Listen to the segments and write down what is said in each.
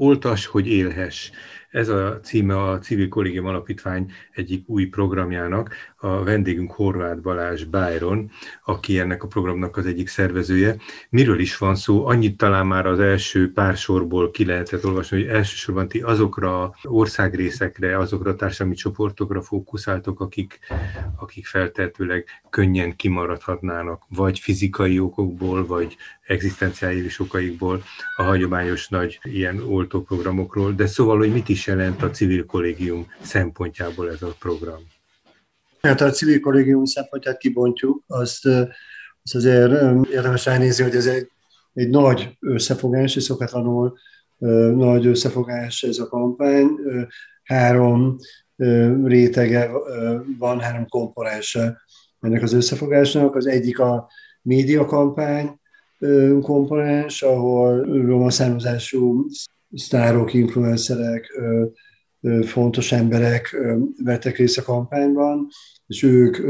Oltas, hogy élhess. Ez a címe a Civil Kollégium Alapítvány egyik új programjának. A vendégünk Horváth Balázs Byron, aki ennek a programnak az egyik szervezője. Miről is van szó? Annyit talán már az első pár sorból ki lehetett olvasni, hogy elsősorban ti azokra országrészekre, azokra a társadalmi csoportokra fókuszáltok, akik, akik feltehetőleg könnyen kimaradhatnának, vagy fizikai okokból, vagy egzisztenciális okaikból a hagyományos nagy ilyen oltóprogramokról, de szóval, hogy mit is jelent a civil kollégium szempontjából ez a program? Hát a civil kollégium szempontját kibontjuk, azt, azt azért érdemes ránézni, hogy ez egy, egy nagy összefogás, és szokatlanul nagy összefogás ez a kampány. Három rétege van, három komponense ennek az összefogásnak. Az egyik a médiakampány, komponens, ahol roma származású sztárok, influencerek, fontos emberek vettek részt a kampányban, és ők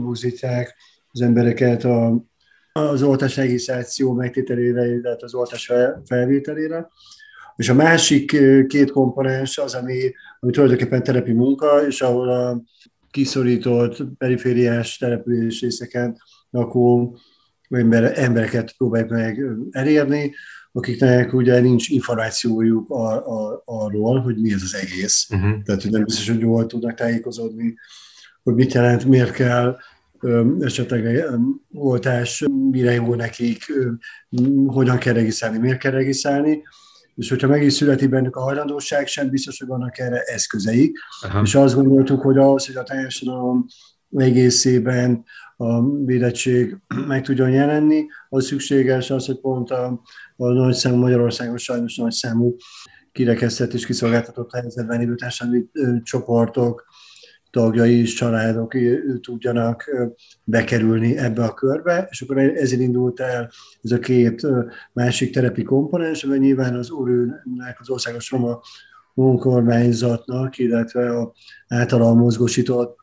buzítják az embereket a, az oltás regisztráció megtételére, illetve az oltás felvételére. És a másik két komponens az, ami, ami tulajdonképpen telepi munka, és ahol a kiszorított perifériás település részeken lakó ember, embereket próbáljuk meg elérni, akiknek ugye nincs információjuk a, a, arról, hogy mi ez az egész. Uh-huh. Tehát, hogy nem biztos, hogy jól tudnak tájékozódni, hogy mit jelent, miért kell esetleg oltás, mire jó nekik, hogyan kell regisztrálni, miért kell regisztrálni, és hogyha meg is születi bennük a hajlandóság, sem biztos, hogy vannak erre eszközeik. Aha. És azt gondoltuk, hogy ahhoz, hogy a társadalom egészében a védettség meg tudjon jelenni, az szükséges az, hogy pont a, a nagy számú Magyarországon sajnos nagy számú kirekesztett és kiszolgáltatott helyzetben élő társadalmi csoportok, tagjai és családok tudjanak bekerülni ebbe a körbe, és akkor ezért indult el ez a két másik terepi komponens, mert nyilván az úrűnek, az országos roma önkormányzatnak, illetve a általán mozgósított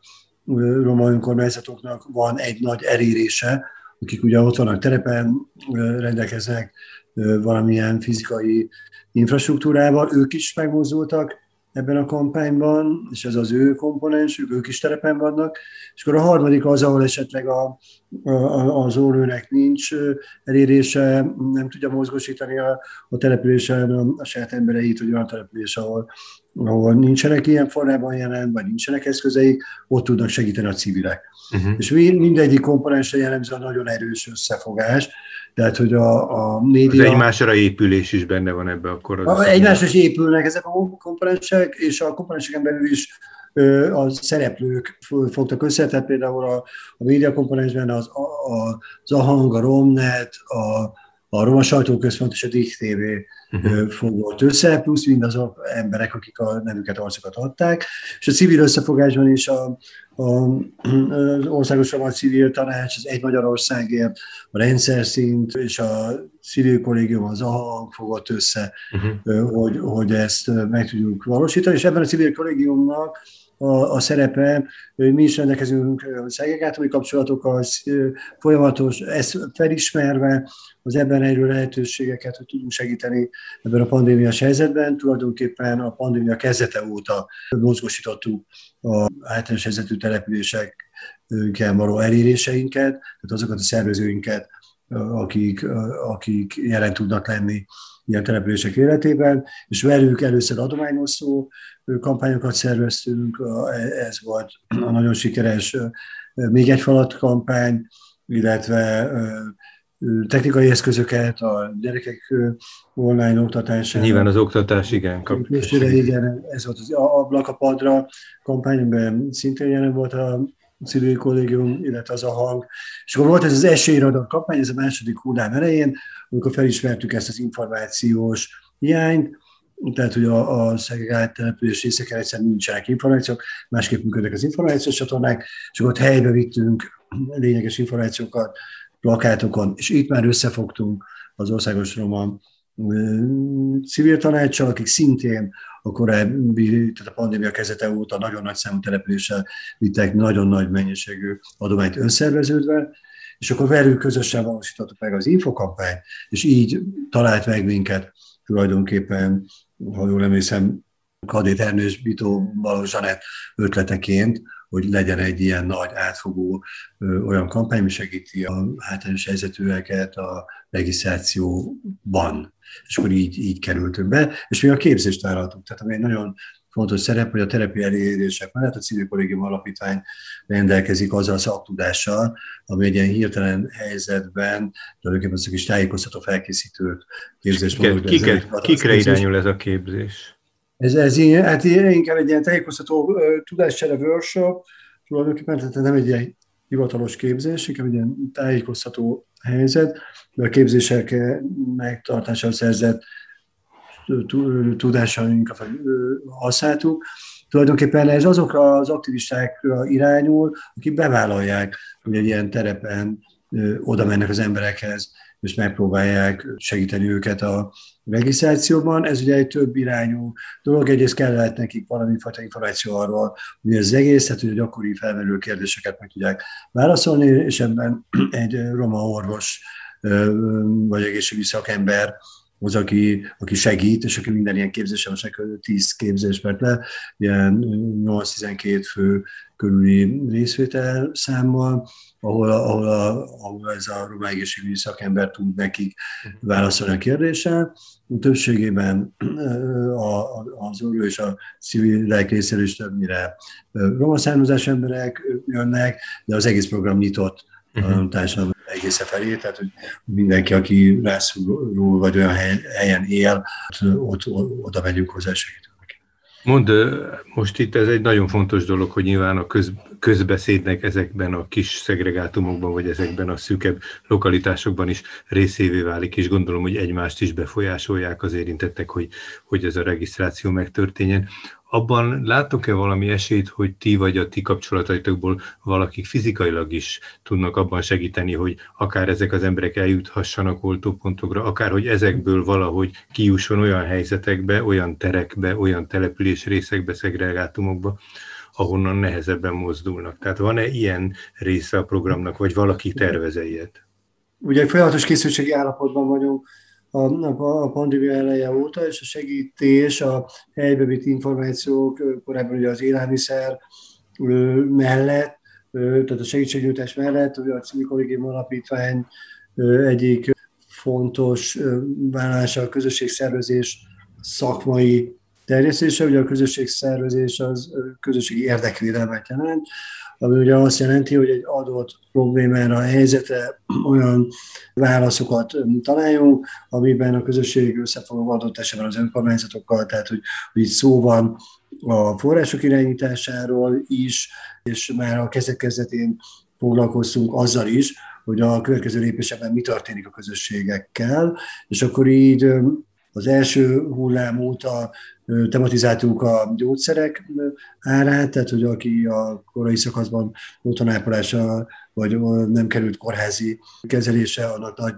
roma önkormányzatoknak van egy nagy elérése, akik ugye ott vannak terepen, rendelkeznek valamilyen fizikai infrastruktúrával, ők is megmozdultak ebben a kampányban, és ez az ő komponensük, ők is terepen vannak, és akkor a harmadik az, ahol esetleg a, az órőnek nincs elérése, nem tudja mozgósítani a, a településen a, a saját embereit, hogy olyan település, ahol, ahol nincsenek ilyen formában jelen, vagy nincsenek eszközeik, ott tudnak segíteni a civilek. Uh-huh. És mindegyik komponensre jellemző a nagyon erős összefogás, tehát, hogy a, a média... Az egymásra épülés is benne van ebbe akkor. Az a, egymásra is épülnek ezek a komponensek, és a komponenseken belül is a szereplők fogtak össze, tehát például a, a média komponensben az, a, az Ahang, a Romnet, a, a Roma Sajtóközpont és a DIG Uh-huh. fogott össze, plusz mindazok emberek, akik a nevüket, arcokat adták, és a civil összefogásban is a, a, az Országos Roma Civil Tanács, az Egy Magyarországért, a rendszer szint és a civil kollégium az AHANG fogott össze, uh-huh. hogy, hogy ezt meg tudjuk valósítani, és ebben a civil kollégiumnak a, a szerepe, mi is rendelkezünk szegregátori kapcsolatokkal, folyamatos, ezt felismerve az ebben erő lehetőségeket, hogy tudunk segíteni ebben a pandémiás helyzetben. Tulajdonképpen a pandémia kezdete óta mozgósítottuk a általános helyzetű településekkel való eléréseinket, tehát azokat a szervezőinket, akik, akik jelen tudnak lenni ilyen települések életében, és velük először adományosztó kampányokat szerveztünk, ez volt a nagyon sikeres még egy falat kampány, illetve technikai eszközöket, a gyerekek online oktatására. Nyilván az oktatás, igen. Igen, ez volt az ablakapadra kampányban szintén jelen volt a civil kollégium, illetve az a hang. És akkor volt ez az esélyradar kampány, ez a második hullám elején, amikor felismertük ezt az információs hiányt, tehát, hogy a, a szegregált település részeken egyszerűen nincsenek információk, másképp működnek az információs csatornák, és akkor ott helybe vittünk lényeges információkat plakátokon, és itt már összefogtunk az Országos Roma civil tanácssal, akik szintén a korábbi, tehát a pandémia kezdete óta nagyon nagy számú településsel vittek nagyon nagy mennyiségű adományt önszerveződve, és akkor velük közösen valósítottuk meg az infokampányt, és így talált meg minket tulajdonképpen ha jól emlékszem, Kadét Ernős Bitó Balogh Zsanett ötleteként, hogy legyen egy ilyen nagy átfogó olyan kampány, ami segíti a hátrányos helyzetűeket a regisztrációban. És akkor így, így kerültünk be, és mi a képzést vállaltuk. Tehát ami egy nagyon fontos szerep, hogy a terepi elérések mellett a civil kollégium alapítvány rendelkezik azzal a szaktudással, ami egy ilyen hirtelen helyzetben tulajdonképpen azok is tájékoztató felkészítő képzés. Kiket, kiket, kikre irányul ez a képzés? Ez, ez ilyen, hát inkább egy ilyen tájékoztató tudáscsere workshop, tulajdonképpen tehát nem egy ilyen hivatalos képzés, inkább egy ilyen tájékoztató helyzet, de a képzések megtartására szerzett tudásainkat használtuk. Tulajdonképpen ez azokra az aktivistákra irányul, akik bevállalják, hogy egy ilyen terepen oda mennek az emberekhez, és megpróbálják segíteni őket a regisztrációban. Ez ugye egy több irányú dolog. Egyrészt kellett nekik valami fajta információ arról, hogy ez egész, tehát hogy a gyakori felmerülő kérdéseket meg tudják válaszolni, és ebben egy roma orvos vagy egészségügyi szakember az, aki, aki segít, és aki minden ilyen képzése, most nekünk 10 képzés mert le, ilyen 8-12 fő körüli részvétel számmal, ahol, ahol, a, ahol ez a roma egészségügyi szakember tud nekik válaszolni a kérdésre. Többségében a, az orvos és a civilek részéről is többnyire roma származás emberek jönnek, de az egész program nyitott uh-huh. társadalom egészen felé, tehát hogy mindenki, aki rászorul vagy olyan helyen él, ott, ott oda megyünk hozzá segítünk. Mond, most itt ez egy nagyon fontos dolog, hogy nyilván a köz, közbeszédnek ezekben a kis szegregátumokban, vagy ezekben a szűkebb lokalitásokban is részévé válik, és gondolom, hogy egymást is befolyásolják az érintettek, hogy, hogy ez a regisztráció megtörténjen. Abban láttok-e valami esélyt, hogy ti vagy a ti kapcsolataitokból valakik fizikailag is tudnak abban segíteni, hogy akár ezek az emberek eljuthassanak oltópontokra, akár hogy ezekből valahogy kijusson olyan helyzetekbe, olyan terekbe, olyan település részekbe, szegregátumokba, ahonnan nehezebben mozdulnak. Tehát van-e ilyen része a programnak, vagy valaki terveze ilyet? Ugye folyamatos készültségi állapotban vagyunk a, a pandémia eleje óta, és a segítés, a helybe vitt információk, korábban ugye az élelmiszer mellett, tehát a segítségnyújtás mellett, ugye a Civil Kollégium Alapítvány egyik fontos vállalása a közösségszervezés szakmai terjesztése, ugye a közösségszervezés az közösségi érdekvédelmet jelent, ami ugye azt jelenti, hogy egy adott problémára, a olyan válaszokat találjunk, amiben a közösség összefogva adott esetben az önkormányzatokkal, tehát hogy, hogy itt szó van a források irányításáról is, és már a kezdet kezdetén foglalkoztunk azzal is, hogy a következő lépésekben mi történik a közösségekkel, és akkor így az első hullám óta tematizáltuk a gyógyszerek árát, tehát hogy aki a korai szakaszban otthonápolása vagy nem került kórházi kezelése, annak nagy,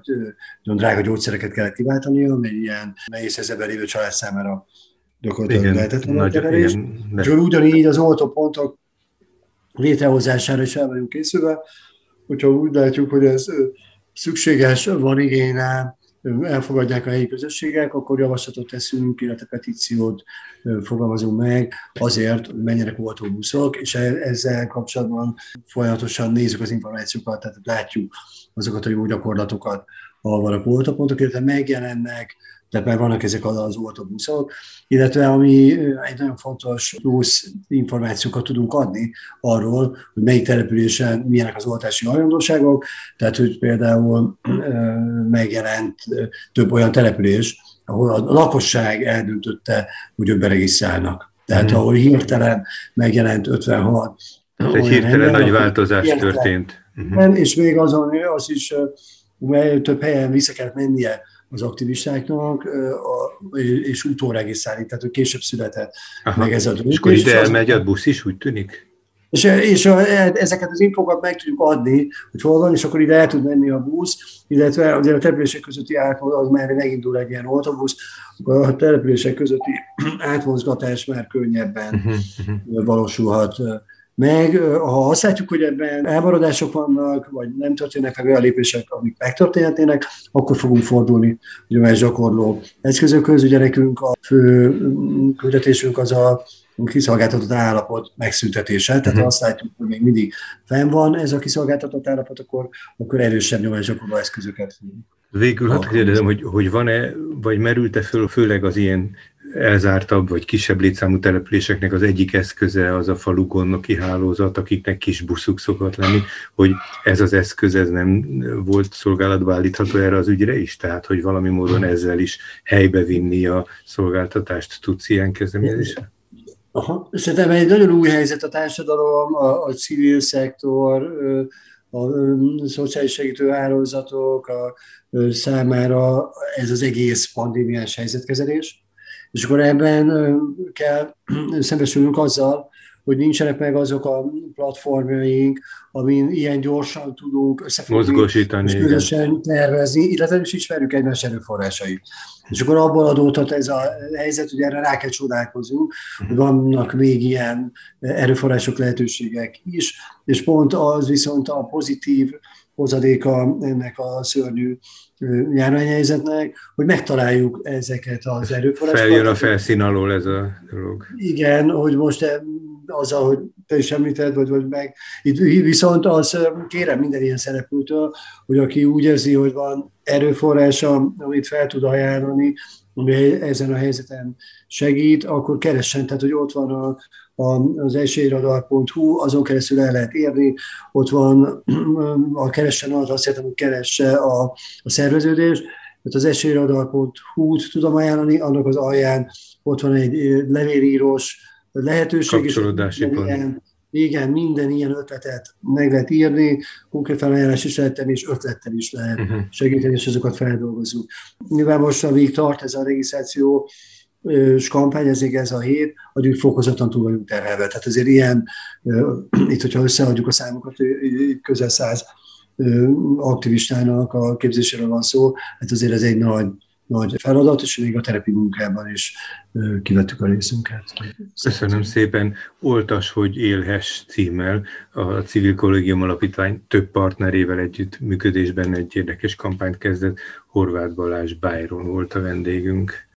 nagyon drága gyógyszereket kellett kiváltani, amely ilyen nehéz helyzetben lévő család számára gyakorlatilag lehetetlen a kezelés. És ugyanígy az oltópontok létrehozására is el vagyunk készülve, hogyha úgy látjuk, hogy ez szükséges, van igény rá, elfogadják a helyi közösségek, akkor javaslatot teszünk, illetve petíciót fogalmazunk meg azért, hogy menjenek autóbuszok, és e-, ezzel kapcsolatban folyamatosan nézzük az információkat, tehát látjuk azokat a jó gyakorlatokat, ahol vannak oltópontok, illetve megjelennek tehát már vannak ezek az oltóbuszok, illetve ami egy nagyon fontos plusz információkat tudunk adni arról, hogy melyik településen milyenek az oltási hajlandóságok, tehát hogy például megjelent több olyan település, ahol a lakosság eldöntötte, hogy ők beregisztrálnak. Tehát mm. ahol hirtelen megjelent 56 tehát egy hirtelen ember, nagy változás hirtelen, történt. Uh-huh. És még azon az is, mert több helyen vissza kellett mennie az aktivistáknak, és utóregisztrálni, tehát hogy később született Aha. meg ez a döntés. És akkor ide elmegy a busz is, úgy tűnik? És, és a, ezeket az infokat meg tudjuk adni, hogy hol van, és akkor ide el tud menni a busz, illetve azért a települések közötti átmozgatás, az már megindul egy ilyen autobusz, akkor a települések közötti átmozgatás már könnyebben uh-huh. valósulhat meg ha azt látjuk, hogy ebben elmaradások vannak, vagy nem történnek meg olyan lépések, amik megtörténhetnének, akkor fogunk fordulni a gyakorló eszközökhöz. Ugye nekünk a fő mm, küldetésünk az a kiszolgáltatott állapot megszüntetése. Tehát ha azt látjuk, hogy még mindig fenn van ez a kiszolgáltatott állapot, akkor, akkor erősebb nyomásgyakorló eszközöket Végül hát kérdezem, hogy, hogy van-e, vagy merült-e föl főleg az ilyen elzártabb vagy kisebb létszámú településeknek az egyik eszköze az a falu gondnoki hálózat, akiknek kis buszuk szokott lenni, hogy ez az eszköz ez nem volt szolgálatba állítható erre az ügyre is, tehát hogy valami módon ezzel is helybe vinni a szolgáltatást tudsz ilyen kezdeményezésre? Aha. Szerintem egy nagyon új helyzet a társadalom, a, a civil szektor, a, szociális segítő hálózatok a, számára ez az egész pandémiás helyzetkezelés. És akkor ebben kell szembesülnünk azzal, hogy nincsenek meg azok a platformjaink, amin ilyen gyorsan tudunk összefogni, Mozgósítani, és közösen tervezni, illetve is ismerjük egymás erőforrásait. És akkor abból adódhat ez a helyzet, hogy erre rá kell csodálkozunk, hogy vannak még ilyen erőforrások, lehetőségek is, és pont az viszont a pozitív hozadéka ennek a szörnyű járványhelyzetnek, hogy megtaláljuk ezeket az erőforrásokat. Feljön a felszín alól ez a dolog. Igen, hogy most az, ahogy te is említed, vagy, vagy meg. Itt viszont az kérem minden ilyen szereplőtől, hogy aki úgy érzi, hogy van erőforrása, amit fel tud ajánlani, ami ezen a helyzeten segít, akkor keressen, tehát hogy ott van a, az esélyradar.hu, azon keresztül el lehet érni, ott van a keressen az, azt jelenti, hogy keresse a, a szerveződés, tehát az esélyradar.hu-t tudom ajánlani, annak az alján ott van egy levélírós lehetőség. Kapcsolódási pont. Ilyen, igen, minden ilyen ötletet meg lehet írni, konkrét felajánlás is lehet tenni, és ötlettel is lehet uh-huh. segíteni, és azokat feldolgozunk. Nyilván most, amíg tart ez a regisztráció, és kampány, ezért ez a hét, adjuk fokozatlan túl vagyunk terhelve. Tehát azért ilyen, itt, hogyha összeadjuk a számokat, közel száz aktivistának a képzéséről van szó, hát azért ez egy nagy, nagy feladat, és még a terepi munkában is kivettük a részünket. Köszönöm szépen. Oltas, hogy élhes címmel a Civil Kollégium Alapítvány több partnerével együtt működésben egy érdekes kampányt kezdett. Horváth Balázs Byron volt a vendégünk.